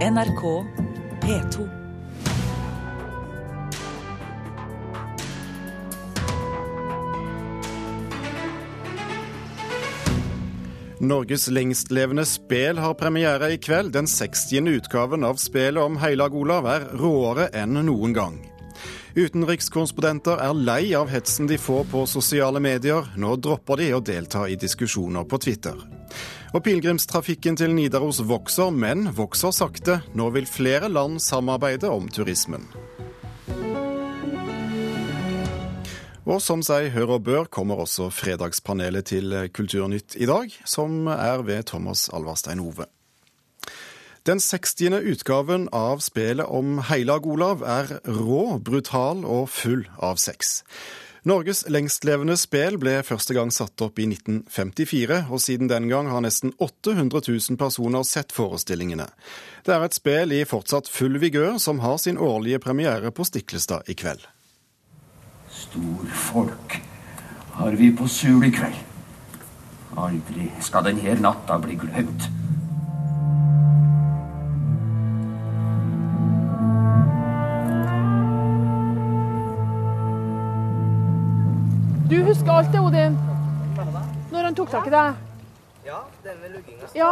NRK P2. Norges lengstlevende spel har premiere i kveld. Den 60. utgaven av spelet om Heilag Olav er råere enn noen gang. Utenrikskorrespondenter er lei av hetsen de får på sosiale medier. Nå dropper de å delta i diskusjoner på Twitter. Og pilegrimstrafikken til Nidaros vokser, men vokser sakte. Nå vil flere land samarbeide om turismen. Og som seg hør og bør, kommer også fredagspanelet til Kulturnytt i dag, som er ved Thomas Alvarstein Ove. Den 60. utgaven av spelet om Heilag Olav er rå, brutal og full av sex. Norges lengstlevende spel ble første gang satt opp i 1954, og siden den gang har nesten 800 000 personer sett forestillingene. Det er et spel i fortsatt full vigør, som har sin årlige premiere på Stiklestad i kveld. Storfolk har vi på Sul i kveld. Aldri skal denne natta bli glemt. Du husker alt det, Odin? Når han tok tak i deg? Ja, den med lugginga. Ja.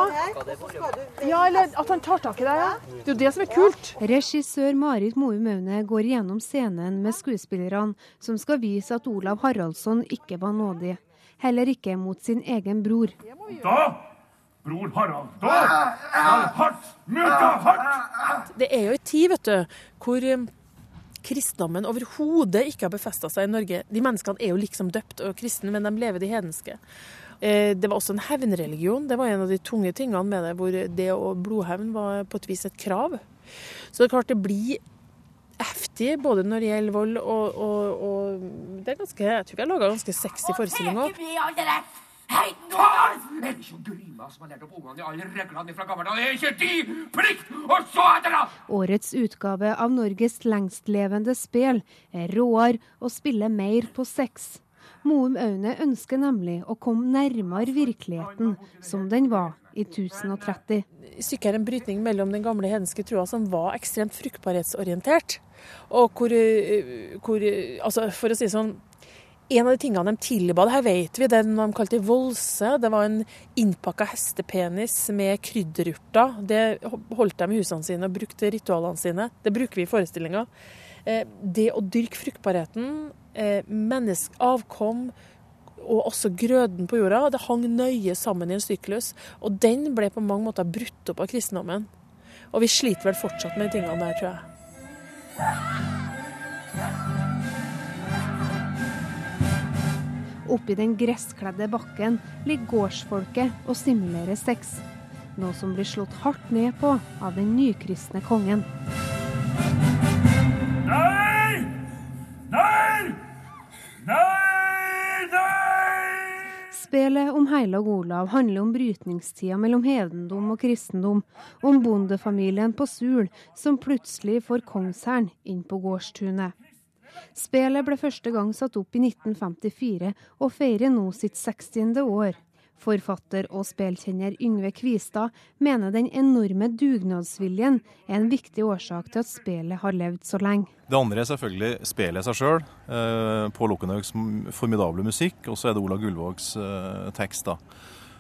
Ja, eller at han tar tak i deg, ja. Det er jo det som er kult. Regissør Marit Moe Maune går gjennom scenen med skuespillerne som skal vise at Olav Haraldsson ikke var nådig. Heller ikke mot sin egen bror. Da, bror Harald, da skal hardt møte hardt! Det er jo en tid vet du, hvor eh, kristendommen overhodet ikke har befesta seg i Norge. De menneskene er jo liksom døpt og kristne, men de lever de hedenske. Eh, Det var også en hevnreligion. Det var en av de tunge tingene med det, hvor det og blodhevn var på et vis et krav. Så det er klart det blir heftig både når det gjelder vold og, og, og det er ganske, Jeg tror jeg laga ganske sexy forestilling òg. Hei! Er det ikke Grima som har lært opp ungene i alle reglene fra gammelt av? Er ikke de plikt å så etter da? Årets utgave av Norges lengstlevende spel er råere og spiller mer på sex. Moum Aune ønsker nemlig å komme nærmere virkeligheten som den var i 1030. Stykket er en brytning mellom den gamle hedenske trua, som var ekstremt fruktbarhetsorientert, og hvor, eh, hvor eh, Altså, for å si det sånn en av de tingene de tilbad her, vet vi, den de kalte volse. Det var en innpakka hestepenis med krydderurter. Det holdt de i husene sine og brukte ritualene sine. Det bruker vi i forestillinga. Eh, Det å dyrke fruktbarheten, eh, mennesk, avkom og også grøden på jorda, det hang nøye sammen i en syklus. Og den ble på mange måter brutt opp av kristendommen. Og vi sliter vel fortsatt med de tingene der, tror jeg. Oppi den gresskledde bakken ligger gårdsfolket og simulerer sex. Noe som blir slått hardt ned på av den nykristne kongen. Nei! Nei! Nei! Nei! Spelet om Heilag Olav handler om brytningstida mellom hedendom og kristendom, om bondefamilien på Sul som plutselig får kongshæren inn på gårdstunet. Spelet ble første gang satt opp i 1954, og feirer nå sitt 60. år. Forfatter og spelkjenner Yngve Kvistad mener den enorme dugnadsviljen er en viktig årsak til at spelet har levd så lenge. Det andre er selvfølgelig spelet seg sjøl. Eh, Pål Okkenhaugs formidable musikk, og så er det Ola Gullvågs eh, tekst. da.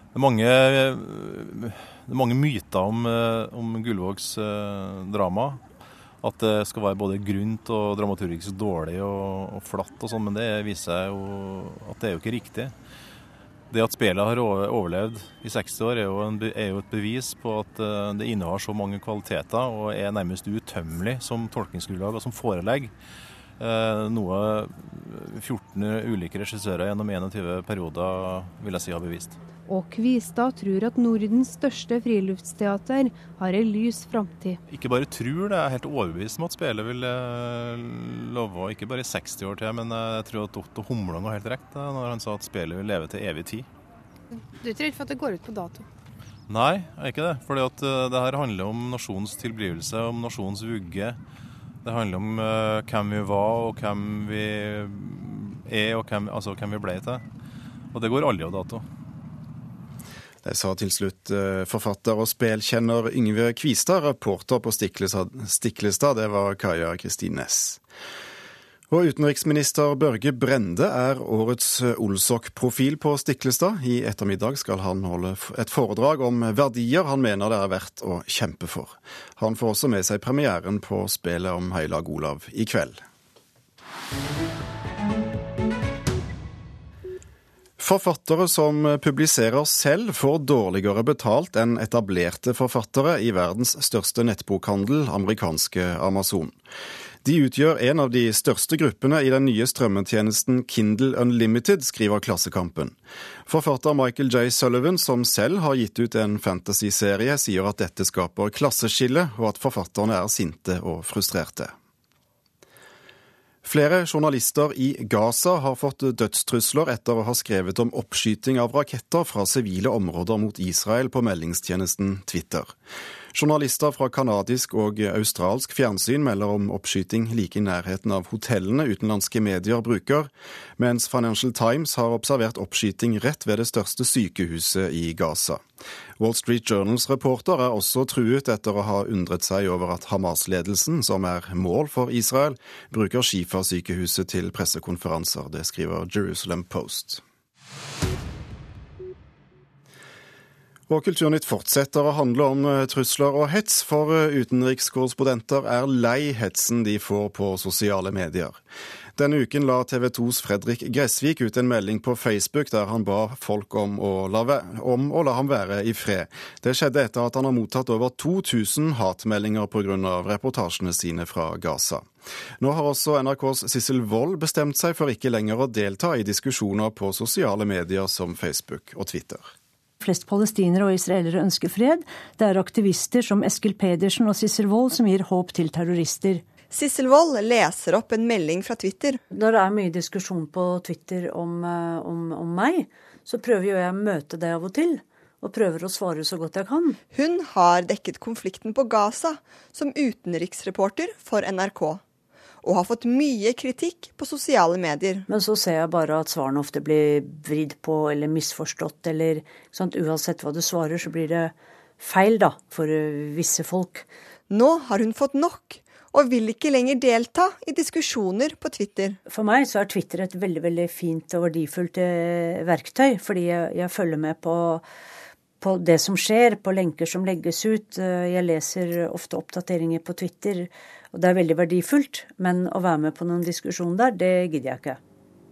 Det er mange, det er mange myter om, eh, om Gullvågs eh, drama. At det skal være både grunt og dramaturgisk dårlig og, og flatt og sånn, men det viser seg jo at det er jo ikke riktig. Det at spillet har overlevd i 60 år, er jo, en, er jo et bevis på at eh, det innehar så mange kvaliteter og er nærmest utømmelig som tolkningsgrunnlag og som forelegg. Eh, noe 14 ulike regissører gjennom 21 perioder vil jeg si har bevist. Og Kvistad tror at Nordens største friluftsteater har en lys framtid. Ikke bare tror det, er helt overbevist om at spillet vil eh, love ikke bare i 60 år til, men jeg tror at Otto Humlang har helt rett eh, når han sa at spillet vil leve til evig tid. Du tror ikke at det går ut på dato? Nei, jeg er ikke det. For eh, det her handler om nasjonens tilblivelse, om nasjonens vugge. Det handler om uh, hvem vi var, og hvem vi er, og hvem, altså, hvem vi ble til. Og det går aldri av dato. Det sa til slutt eh, forfatter og spelkjenner Yngve Kvistad, reporter på Stiklestad. Det var Kaja Kristin Næss. Og utenriksminister Børge Brende er årets Olsok-profil på Stiklestad. I ettermiddag skal han holde et foredrag om verdier han mener det er verdt å kjempe for. Han får også med seg premieren på spelet om Heilag Olav i kveld. Forfattere som publiserer selv, får dårligere betalt enn etablerte forfattere i verdens største nettbokhandel, amerikanske Amazon. De utgjør en av de største gruppene i den nye strømmetjenesten Kindle Unlimited, skriver Klassekampen. Forfatter Michael J. Sullivan, som selv har gitt ut en fantasyserie, sier at dette skaper klasseskille, og at forfatterne er sinte og frustrerte. Flere journalister i Gaza har fått dødstrusler etter å ha skrevet om oppskyting av raketter fra sivile områder mot Israel på meldingstjenesten Twitter. Journalister fra canadisk og australsk fjernsyn melder om oppskyting like i nærheten av hotellene utenlandske medier bruker, mens Financial Times har observert oppskyting rett ved det største sykehuset i Gaza. Wall Street Journals reporter er også truet etter å ha undret seg over at Hamas-ledelsen, som er mål for Israel, bruker Shifa-sykehuset til pressekonferanser. Det skriver Jerusalem Post. Og Kulturnytt fortsetter å handle om eh, trusler og hets, for eh, utenrikskorrespondenter er lei hetsen de får på sosiale medier. Denne uken la TV 2s Fredrik Gressvik ut en melding på Facebook der han ba folk om å la, om å la ham være i fred. Det skjedde etter at han har mottatt over 2000 hatmeldinger pga. reportasjene sine fra Gaza. Nå har også NRKs Sissel Wold bestemt seg for ikke lenger å delta i diskusjoner på sosiale medier som Facebook og Twitter flest palestinere og israelere ønsker fred. Det er aktivister som Eskil Pedersen og Sissel Wold som gir håp til terrorister. Sissel Wold leser opp en melding fra Twitter. Når det er mye diskusjon på Twitter om, eh, om, om meg, så prøver jo jeg å møte det av og til. Og prøver å svare så godt jeg kan. Hun har dekket konflikten på Gaza som utenriksreporter for NRK og har fått mye kritikk på sosiale medier. Men så ser jeg bare at svarene ofte blir vridd på eller misforstått, eller sant? uansett hva du svarer, så blir det feil, da, for eh, visse folk. Nå har hun fått nok, og vil ikke lenger delta i diskusjoner på Twitter. For meg så er Twitter et veldig veldig fint og verdifullt eh, verktøy, fordi jeg, jeg følger med på, på det som skjer, på lenker som legges ut. Eh, jeg leser ofte oppdateringer på Twitter og det er veldig verdifullt, men å være med på noen diskusjon der, det gidder jeg ikke.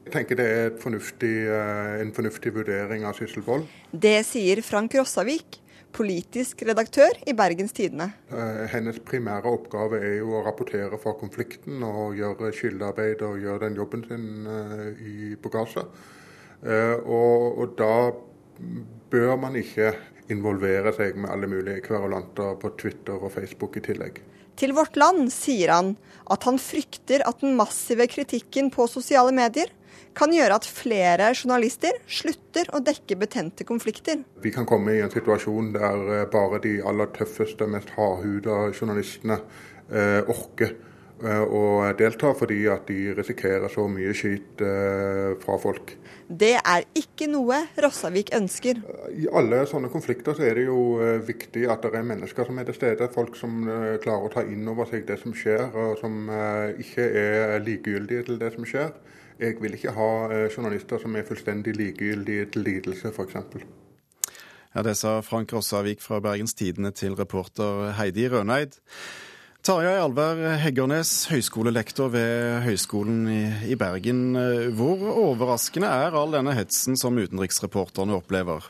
Jeg tenker det er fornuftig, eh, en fornuftig vurdering av Syssel Wold. Det sier Frank Rossavik, politisk redaktør i Bergens Tidende. Eh, hennes primære oppgave er jo å rapportere fra konflikten og gjøre skyldearbeid og gjøre den jobben sin eh, i, bagasje. Og, og da bør man ikke involvere seg med alle mulige kverulanter på Twitter og Facebook i tillegg. Til Vårt Land sier han at han frykter at den massive kritikken på sosiale medier kan gjøre at flere journalister slutter å dekke betente konflikter. Vi kan komme i en situasjon der eh, bare de aller tøffeste, mest hardhuda journalistene eh, orker eh, å delta, fordi at de risikerer så mye skit eh, fra folk. Det er ikke noe Rossavik ønsker. I alle sånne konflikter så er det jo eh, viktig at det er mennesker som er til stede. Folk som klarer å ta inn over seg det som skjer, og som eh, ikke er likegyldige til det som skjer. Jeg vil ikke ha journalister som er fullstendig likegyldige til lidelse, f.eks. Ja, Det sa Frank Rossavik fra Bergens Tidende til reporter Heidi Røneid. Tarjei Alver Heggernes, høyskolelektor ved Høgskolen i, Bergen. Hvor overraskende er all denne hetsen som utenriksreporterne opplever?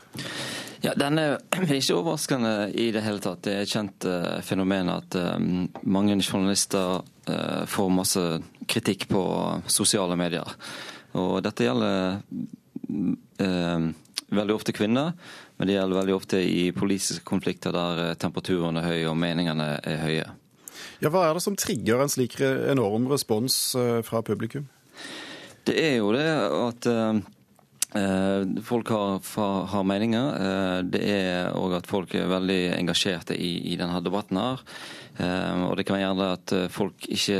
Ja, Den er ikke overraskende i det hele tatt. Det er et kjent uh, fenomen at uh, mange journalister uh, får masse kritikk på sosiale medier. Og dette gjelder veldig ofte kvinner, men det gjelder veldig ofte i politiske konflikter der temperaturen er høy og meningene er høye. Ja, Hva er det som trigger en slik enorm respons fra publikum? Det er jo det at uh, Folk har, har meninger. Det er òg at folk er veldig engasjerte i, i denne debatten. her. Og det kan gjerne at folk ikke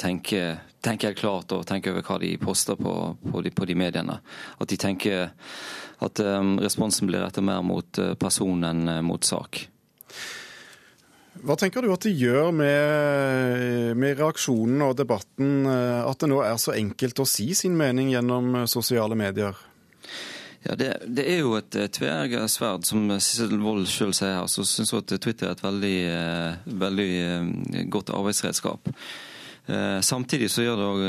tenker, tenker klart og tenker over hva de poster på, på, de, på de mediene. At de tenker at responsen blir rettet mer mot person enn mot sak. Hva tenker du at det gjør med, med, reaksjonen og debatten eh, at det nå er så enkelt å si sin mening gjennom eh, sosiale medier? Ja, det, det er jo et tveegget sverd, som Sissel Wold sjøl sier her. Så syns jeg at Twitter er et veldig, eh, veldig godt arbeidsredskap. Samtidig så gjør det òg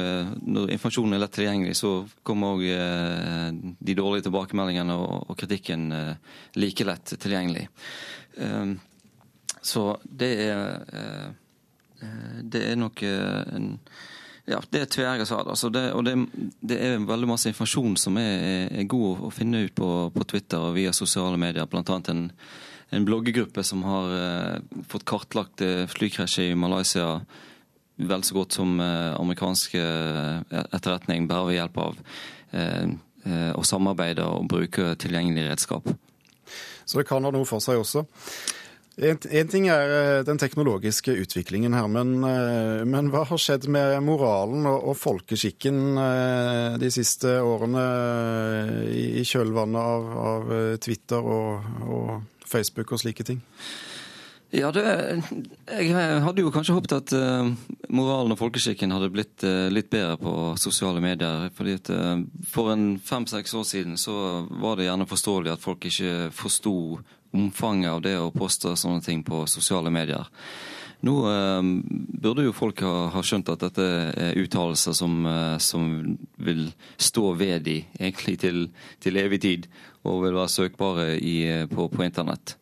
Når informasjonen er lett tilgjengelig, så kommer òg de dårlige tilbakemeldingene og kritikken like lett tilgjengelig. Så det er eh, eh, Det er nok eh, en ja, det er tverrgående sverd. Altså og det, det, er veldig masse informasjon som er, er god å finne ut på, på, Twitter og via sosiale medier. Blant annet en, en bloggegruppe som har eh, fått kartlagt flykrasjet i Malaysia vel så godt som eh, amerikansk etterretning, bare ved hjelp av eh, å samarbeide og bruke tilgjengelige redskap. Så det kan ha noe for seg også. En, ting er eh, den teknologiske utviklingen her, men, eh, men hva har skjedd med moralen og, og folkeskikken eh, de siste årene i, i kjølvannet av, av Twitter og, og, Facebook og slike ting? Ja, det, Jeg hadde jo kanskje håpet at moralen og folkeskikken hadde blitt litt bedre på sosiale medier. fordi at For en fem-seks år siden så var det gjerne forståelig at folk ikke forsto omfanget av det å poste sånne ting på sosiale medier. Nå eh, burde jo folk ha, ha, skjønt at dette er uttalelser som, eh, som, vil stå ved de egentlig til, til, evig tid, og vil være søkbare i, på, på, internett.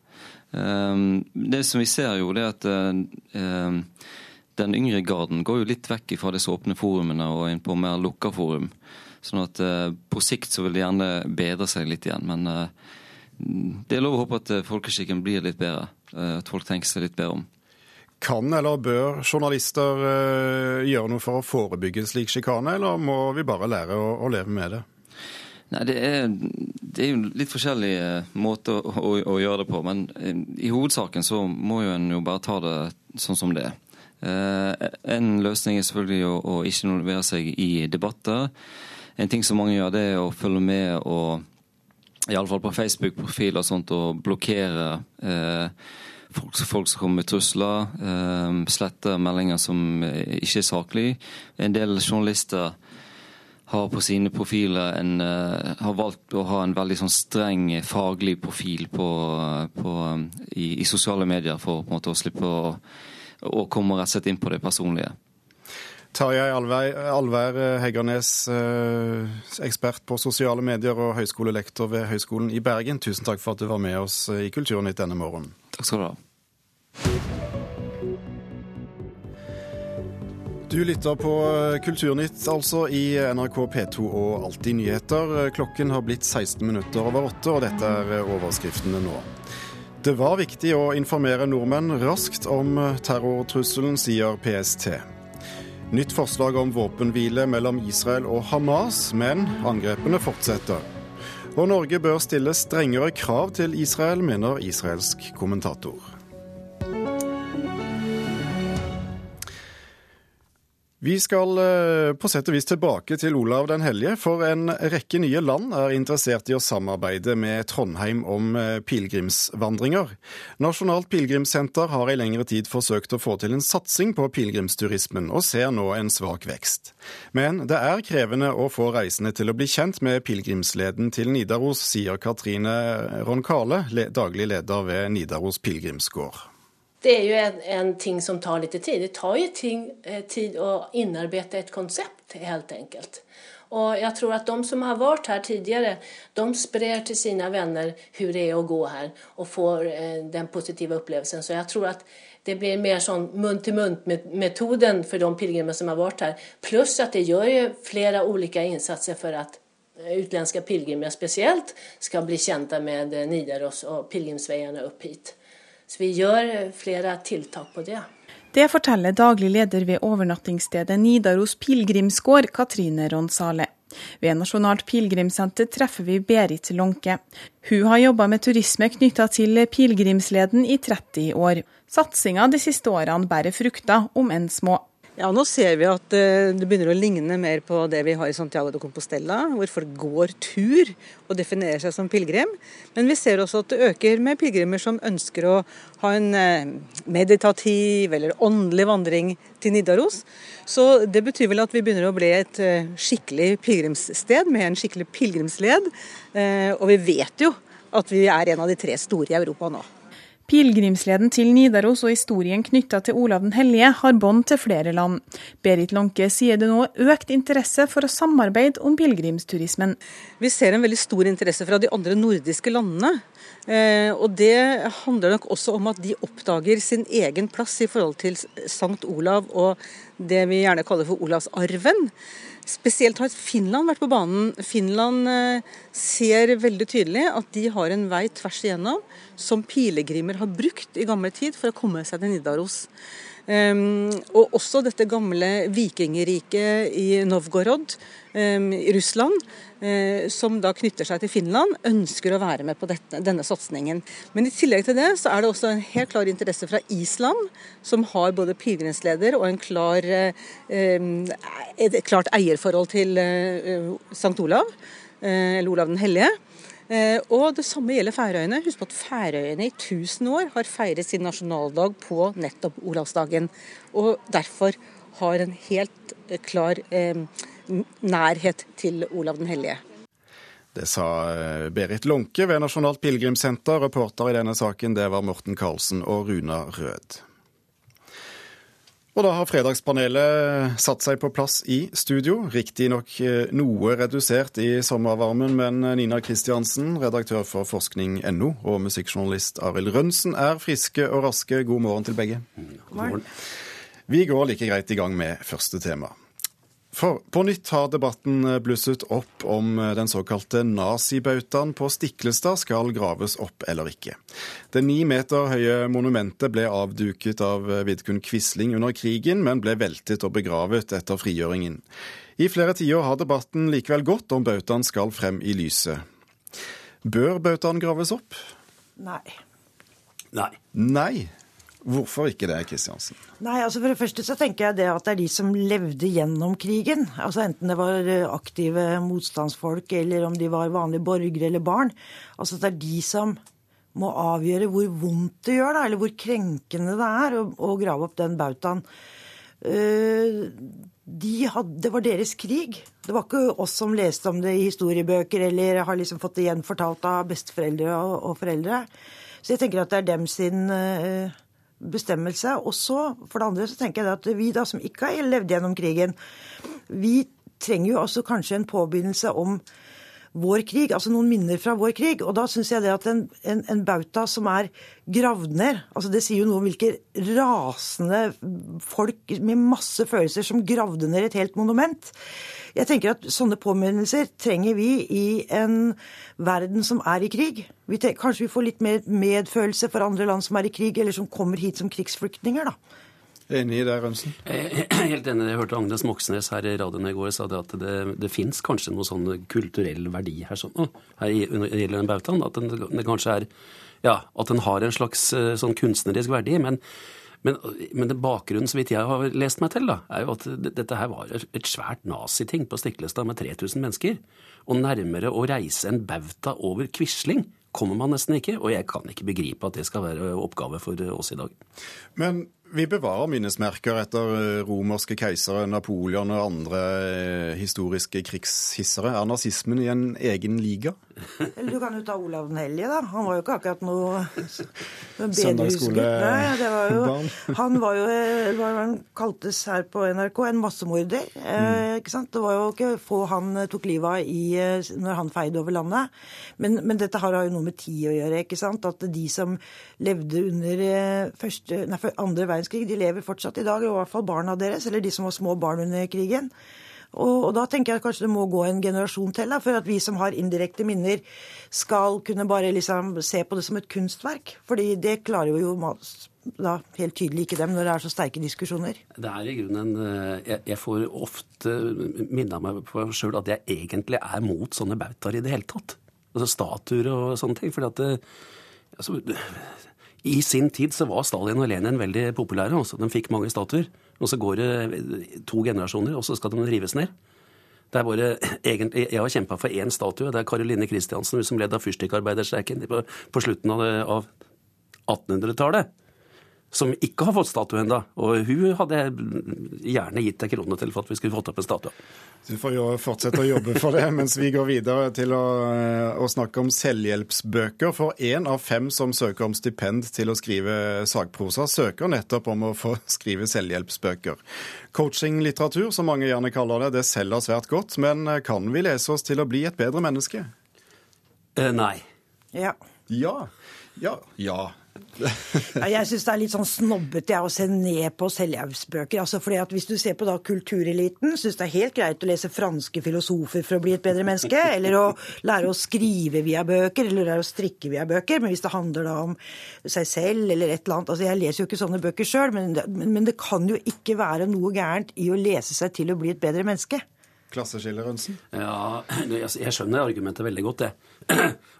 Eh, det som vi ser jo, det er at eh, den yngre garden går jo litt vekk fra disse åpne forumene og inn på mer lukka forum. Sånn at eh, på sikt så vil det gjerne bedre seg litt igjen. men eh, det er lov å håpe at eh, folkeskikken blir litt bedre. Eh, at folk tenker seg litt bedre om. Kan eller bør journalister eh, gjøre noe for å forebygge slik sjikane, eller må vi bare lære å, å leve med det? Nei, det er, det er, jo litt forskjellige måter å, å, å, gjøre det på. Men i hovedsaken så må jo en jo bare ta det sånn som det er. En løsning er selvfølgelig å, å ikke involvere seg i debatter. En ting som mange gjør, det er å følge med og iallfall på Facebook-profil og sånt, å blokkere eh, folk, folk, som kommer med trusler, eh, slette meldinger som ikke er saklige. En del journalister har på sine profiler en, uh, har valgt å ha en veldig sånn streng faglig profil på, på, i, i, sosiale medier for måte å slippe å, å komme rett og slett inn på det personlige. Tarjei Alvær Heggernes, eh, ekspert på sosiale medier og høyskolelektor ved Høgskolen i Bergen. Tusen takk for at du var med oss i Kulturnytt denne morgenen. Takk skal du ha. Du lytter på Kulturnytt, altså, i NRK P2 og Alltid nyheter. Klokken har blitt 16 minutter over åtte, og dette er overskriftene nå. Det var viktig å informere nordmenn raskt om terrortrusselen, sier PST. Nytt forslag om våpenhvile mellom Israel og Hamas, men angrepene fortsetter. Og Norge bør stille strengere krav til Israel, mener israelsk kommentator. Vi skal eh, på sett og vis tilbake til Olav den hellige, for en rekke nye land er interessert i å samarbeide med Trondheim om eh, pilegrimsvandringer. Nasjonalt pilegrimssenter har i lengre tid forsøkt å få til en satsing på pilegrimsturismen, og ser nå en svak vekst. Men det er krevende å få reisende til å bli kjent med pilegrimsleden til Nidaros, sier Katrine Ronkale, daglig leder ved Nidaros pilegrimsgård. Det är ju en, en ting som tar lite tid. Det tar ju ting, eh, tid att inarbeta ett koncept helt enkelt. Och jag tror att de som har varit här tidigare, de sprer till sina vänner hur det är att gå här och får eh, den positiva upplevelsen. Så jag tror att det blir mer sånn mun-til-mun-metoden for de pilgrimer som har vært her. Plus at det gjør jo flere olika insatser for at utenlandske pilegrimer pilgrimer skal ska bli kjent med Nidaros og pilegrimsveiene opp hit. Så vi gjør flere tiltak på det. Det forteller daglig leder ved overnattingsstedet Nidaros pilegrimsgård, Katrine Ronsale. Ved Nasjonalt pilegrimssenter treffer vi Berit Lånke. Hun har jobba med turisme knytta til pilegrimsleden i 30 år. Satsinga de siste årene bærer frukter, om enn små. Ja, Nå ser vi at eh, det begynner å ligne mer på det vi har i Santiago de Compostela, hvor folk går tur og definerer seg som pilegrim. Men vi ser også at det øker med pilegrimer som ønsker å ha en eh, meditativ eller åndelig vandring til Nidaros. Så det betyr vel at vi begynner å bli et eh, skikkelig pilegrimssted med en skikkelig pilegrimsled. Og vi vet jo at vi er en av de tre store i Europa nå. Pilegrimsleden til Nidaros og historien knytta til Olav den hellige har bånd til flere land. Berit Lånke sier det nå er økt interesse for å samarbeide om pilegrimsturismen. Vi ser en veldig stor interesse fra de andre nordiske landene. Eh, og Det handler nok også om at de oppdager sin egen plass i forhold til Sankt Olav og det vi gjerne kaller for Olavsarven. Spesielt har Finland vært på banen. Finland eh, ser veldig tydelig at de har en vei tvers igjennom som pilegrimer har brukt i gammel tid for å komme seg til Nidaros. Um, og også dette gamle vikingriket i Novgorod um, i Russland, uh, som da knytter seg til Finland, ønsker å være med på dette, denne satsingen. Men i tillegg til det så er det også en helt klar interesse fra Island, som har både pilegrimsleder og klar, uh, et klart eierforhold til uh, St. Olav, eller Olav den hellige. Eh, og det samme gjelder Færøyene. Husk på at Færøyene i 1000 år har feiret sin nasjonaldag på nettopp Olavsdagen. Og derfor har en helt eh, klar eh, nærhet til Olav den hellige. Det sa eh, Berit Lånke ved Nasjonalt pilegrimssenter. Reporter i denne saken det var Morten Karlsen og Runa Rød. Og da har Fredagspanelet satt seg på plass i studio. Riktignok eh, noe redusert i sommervarmen, men Nina Kristiansen, redaktør for forskning.no, og musikkjournalist Arild Rønsen er friske og raske. God morgen til begge. God morgen. Vi går like greit i gang med første tema. For på nytt har debatten blusset opp om den såkalte nazibautaen på Stiklestad skal graves opp eller ikke. Det ni meter høye monumentet ble avduket av Vidkun Quisling under krigen, men ble veltet og begravet etter frigjøringen. I flere tiår har debatten likevel gått om bautaen skal frem i lyset. Bør bautaen graves opp? Nei. Nei. Nei. Hvorfor ikke det, Kristiansen? Nei, altså For det første så tenker jeg det at det er de som levde gjennom krigen. altså Enten det var eh, aktive motstandsfolk, eller om de var vanlige borgere eller barn. altså Det er de som må avgjøre hvor vondt det gjør, da, eller hvor krenkende det er å, å grave opp den bautaen. Uh, de det var deres krig. Det var ikke oss som leste om det i historiebøker eller har liksom fått det gjenfortalt av besteforeldre og, og foreldre. Så jeg tenker at det er dem sin uh, bestemmelse. Og så, for det andre, så tenker jeg at vi da som ikke har levd gjennom krigen, vi trenger jo også kanskje en påbegynnelse om vår krig, altså noen minner fra vår krig. Og da syns jeg det at en, en, en, bauta som er gravd ned altså Det sier jo noe om hvilke rasende folk med masse følelser som gravde ned et helt monument. Jeg tenker at Sånne påminnelser trenger vi i en verden som er i krig. Vi tenker, kanskje vi får litt mer medfølelse for andre land som er i krig, eller som kommer hit som krigsflyktninger. da. Enig i det, Rønsen? Er helt enig. Jeg hørte Agnes Moxnes her i radioen i går sa det at det, det fins kanskje noe sånn kulturell verdi her, sånn, her gjelder den bautaen. At den, det kanskje er ja, at den har en slags eh, sånn kunstnerisk verdi. men men, men det bakgrunnen, så vidt jeg har lest meg til, da, er jo at dette her var et svært naziting på Stiklestad med 3000 mennesker. Og nærmere å reise en bauta over Quisling kommer man nesten ikke. Og jeg kan ikke begripe at det skal være oppgave for oss i dag. Men vi bevarer minnesmerker etter romerske keisere, Napoleon og andre eh, historiske krigshissere. Er nazismen i en egen liga? Eller du kan jo ta Olav den hellige, da. Han var jo ikke akkurat noe Søndagsskolebarn. Han var jo, eh, hva han kaltes her på NRK, en massemorder. Mm. ikke sant? Det var jo ikke få han tok livet av i, når han feide over landet. Men, men dette har jo noe med tid å gjøre. ikke sant? At de som levde under første, nei, andre verdenskrig verdenskrig, de lever fortsatt i dag, i hvert fall barna deres, eller de som var små barn under krigen. Og, og da tenker jeg at kanskje det må gå en generasjon til da, for at vi som har indirekte minner, skal kunne bare liksom se på det som et kunstverk. Fordi det klarer jo da helt tydelig ikke dem når det er så sterke diskusjoner. Det er i grunnen jeg, jeg får ofte minna meg på sjøl at jeg egentlig er mot sånne bautaer i det hele tatt. Altså statuer og sånne ting. fordi at det, altså, I sin tid så var Stalin og Lenin veldig populære. Også. de fikk mange statuer. Og så går det to generasjoner, og så skal de rives ned. Det er bare, egentlig, Jeg har kjempa for én statue. Det er Karoline Kristiansen, som led av fyrstikkarbeiderstreiken på, på slutten av, av 1800-tallet som ikke har fått statue ennå. Og hun hadde gjerne gitt deg kronene til for at vi skulle fått opp en statue. Du får jo fortsette å jobbe for det mens vi går videre til å, å snakke om selvhjelpsbøker. For én av fem som søker om stipend til å skrive sakprosa, søker nettopp om å få skrive selvhjelpsbøker. Coachinglitteratur, som mange gjerne kaller det, det selger svært godt. Men kan vi lese oss til å bli et bedre menneske? Eh, nei. Ja. Ja. Ja. ja. Ja, jeg syns det er litt sånn snobbete å se ned på selvhjelpsbøker. Altså fordi at Hvis du ser på da kultureliten, syns det er helt greit å lese franske filosofer for å bli et bedre menneske, eller å lære å skrive via bøker, eller lære å strikke via bøker. Men hvis det handler da om seg selv eller et eller annet altså Jeg leser jo ikke sånne bøker sjøl, men, men det kan jo ikke være noe gærent i å lese seg til å bli et bedre menneske. Klasseskille, Rønsen? Ja, jeg skjønner argumentet veldig godt, det.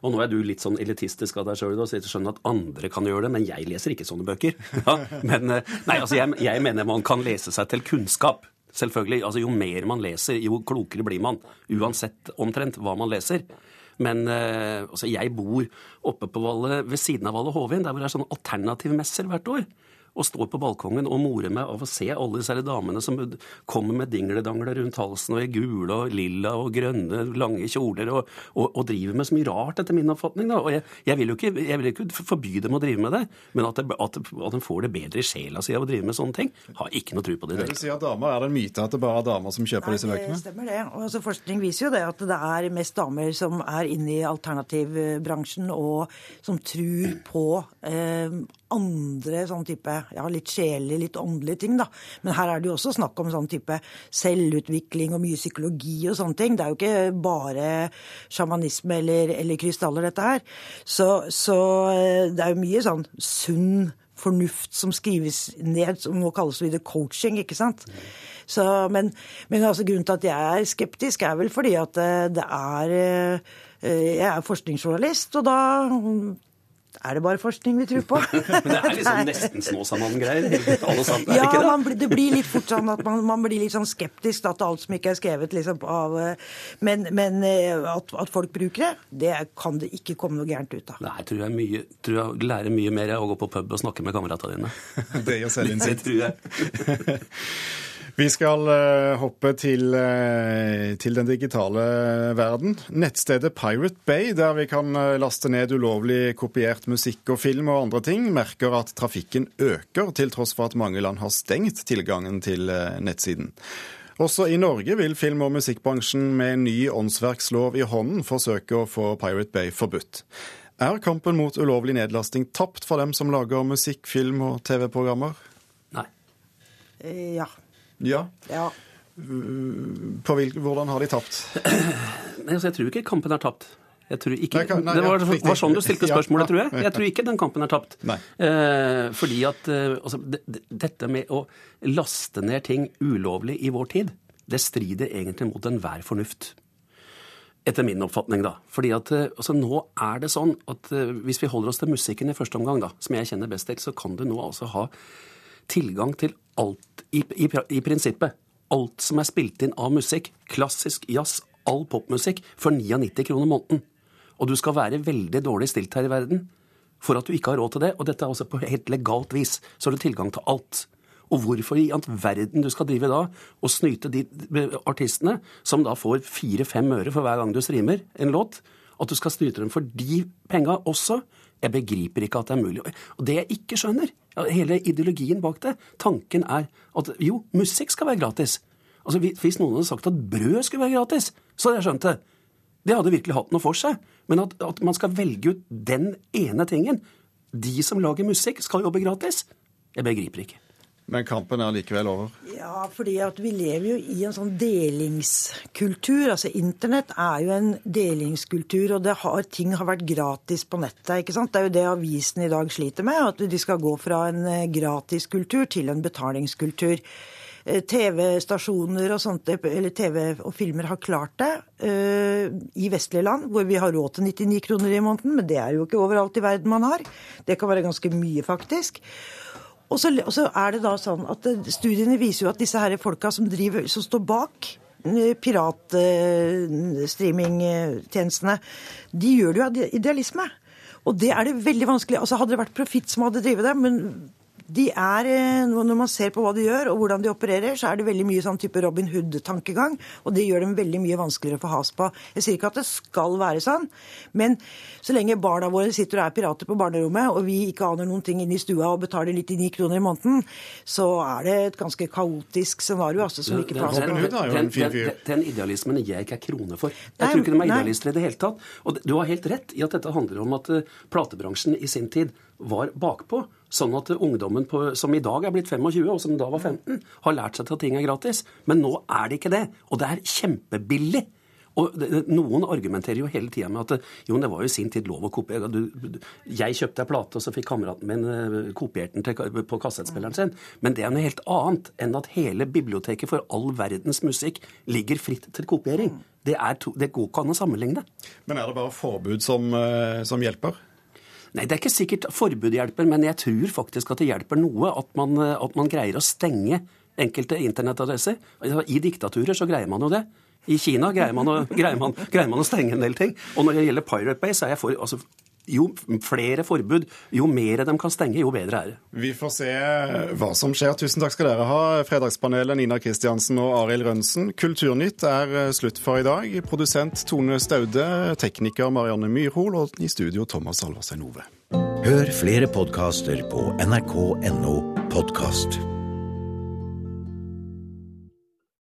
Og nå er du litt sånn elitistisk av deg sjøl, og skjønner at andre kan gjøre det, men jeg leser ikke sånne bøker. Ja, men eh, nei, altså, jeg, jeg mener man kan lese seg til kunnskap. Selvfølgelig. Altså, jo mer man leser, jo klokere blir man. Uansett omtrent hva man leser. Men eh, altså, jeg bor oppe på Valle, ved siden av Valle Hovin, der hvor det er sånne alternativmesser hvert år og står på balkongen og morer meg av å se alle disse damene som kommer med dingledangler rundt halsen og i gule og lilla og grønne, lange kjoler og, og, og driver med så mye rart, etter min oppfatning. Da. Og jeg, jeg, vil jo ikke, jeg vil ikke forby dem å drive med det, men at, det, at, at de får det bedre i sjela si av å drive med sånne ting, har ikke noe tro på det. Jeg vil si at damer, Er det en myte at det bare er damer som kjøper Nei, disse bøkene? Det stemmer det. Og altså, forskning viser jo det at det er mest damer som er inne i alternativbransjen og som tror på eh, andre sånn type ja, litt sjelelige, litt åndelige ting, da. Men her er det jo også snakk om sånn type selvutvikling og mye psykologi og sånne ting. Det er jo ikke bare sjamanisme eller, eller krystaller, dette her. Så, så eh, det er jo mye sånn sunn fornuft som skrives ned, som nå kalles det coaching, ikke sant. Så, men, men altså, grunnen til at jeg er skeptisk, er vel fordi at eh, det er eh, Jeg er forskningsjournalist, og da er det bare forskning vi tror på? Men det er liksom nesten Snåsamannen-greier? Ja, ikke det blir litt fort sånn at man, man, blir litt sånn skeptisk da, til alt som ikke er skrevet liksom, av eh, Men, men eh, at, at, folk bruker det, det kan det ikke komme noe gærent ut av. Nei, jeg tror jeg, mye, tror jeg lærer mye mer av å gå på pub og snakke med kameratene dine. det gjør selvinnsikt. Det tror jeg. Vi skal uh, hoppe til, uh, til, den digitale verden. Nettstedet Pirate Bay, der vi kan uh, laste ned ulovlig kopiert musikk og film og andre ting, merker at trafikken øker, til tross for at mange land har stengt tilgangen til nettsiden. Også i Norge vil film- og musikkbransjen med en ny åndsverkslov i hånden forsøke å få Pirate Bay forbudt. Er kampen mot ulovlig nedlasting tapt for dem som lager musikk, film og TV-programmer? Nei. Ja. Ja. ja. På hvilke, hvordan har de tapt? Nei, altså, jeg tror ikke kampen er tapt. Ikke, nei, nei, det var, var, sånn du stilte spørsmålet, tror jeg. Jeg tror ikke den kampen er tapt. Eh, fordi at eh, altså, dette med å laste ned ting ulovlig i vår tid, det strider egentlig mot enhver fornuft. Etter min oppfatning, da. Fordi at eh, altså, nå er det sånn at eh, hvis vi holder oss til musikken i første omgang, da, som jeg kjenner best til, så kan du nå altså ha tilgang til alt i, i, i prinsippet. Alt som er spilt inn av musikk, klassisk jazz, all popmusikk, for 99 kroner måneden. Og du skal være veldig dårlig stilt her i verden for at du ikke har råd til det. Og dette er også på helt legalt vis. Så har du tilgang til alt. Og hvorfor i all verden du skal drive da og snyte de artistene, som da får fire-fem øre for hver gang du streamer en låt, at du skal snyte dem for de penga også, jeg begriper ikke at det er mulig. Og det jeg ikke skjønner, hele ideologien bak det, tanken er at jo, musikk skal være gratis. Altså, Hvis noen hadde sagt at brød skulle være gratis, så hadde jeg skjønt det. Det hadde virkelig hatt noe for seg. Men at, at man skal velge ut den ene tingen De som lager musikk, skal jobbe gratis. Jeg begriper ikke. Men kampen er likevel over? Ja, fordi vi lever jo i en sånn delingskultur. Altså Internett er jo en delingskultur, og har, ting har vært gratis på nettet. ikke sant? Det er jo det avisen i dag sliter med, at de skal gå fra en eh, gratiskultur til en betalingskultur. Eh, TV-stasjoner og sånt, eller TV og filmer har klart det uh, i vestlige land, hvor vi har råd til 99 kroner i måneden, men det er jo ikke overalt i verden man har. Det kan være ganske mye, faktisk. Og så, og så, er det da sånn at eh, Studiene viser jo at disse her folka som, driver, som står bak eh, piratstreamingtjenestene, de gjør det jo av idealisme. Og det er det veldig vanskelig. Altså Hadde det vært profitt som hadde drevet det, men de er, eh, Når man ser på hva de gjør og hvordan de opererer, så er det veldig mye sånn type Robin Hood-tankegang. Og det gjør dem veldig mye vanskeligere å få has på. Jeg sier ikke at det skal være sånn, men så lenge barna våre sitter og er pirater på barnerommet, og vi ikke aner noen ting inne i stua og betaler 99 kroner i måneden, så er det et ganske kaotisk scenario. Altså, som ikke den, den, den, den, den, idealismen gir jeg ikke ei krone for. Jeg tror ikke de er idealister i det hele tatt. Og du har helt rett i at dette handler om at uh, platebransjen i sin tid var bakpå. Sånn at ungdommen på, som i dag er blitt 25, og som da var 15, har lært seg at ting er gratis. Men nå er det ikke det. Og det er kjempebillig. Og Noen argumenterer jo hele tida med at jo, det var jo sin tid lov å kopiere. Jeg kjøpte ei plate, og så fikk kameraten min uh, kopiert den til, på kassettspilleren sin. Men det er noe helt annet enn at hele biblioteket for all verdens musikk ligger fritt til kopiering. Det, er to, det går ikke an å sammenligne. Men er det bare forbud som, uh, som hjelper? Nei, Det er ikke sikkert forbud hjelper, men jeg tror faktisk at det hjelper noe at man, at man greier å stenge enkelte internettadresser. I diktaturer så greier man jo det. I Kina greier man, å, greier, man, greier man, å, stenge en del ting. Og når det gjelder Pirate Bay, så er jeg for altså, jo flere forbud, jo mer de kan stenge, jo bedre er det. Vi får se hva som skjer. Tusen takk skal dere ha, Fredagspanelet Nina Kristiansen og Arild Rønsen. Kulturnytt er slutt for i dag. Produsent Tone Staude, tekniker Marianne Myrhol og i studio Thomas Alvarstein Ove. Hør flere podkaster på nrk.no podkast.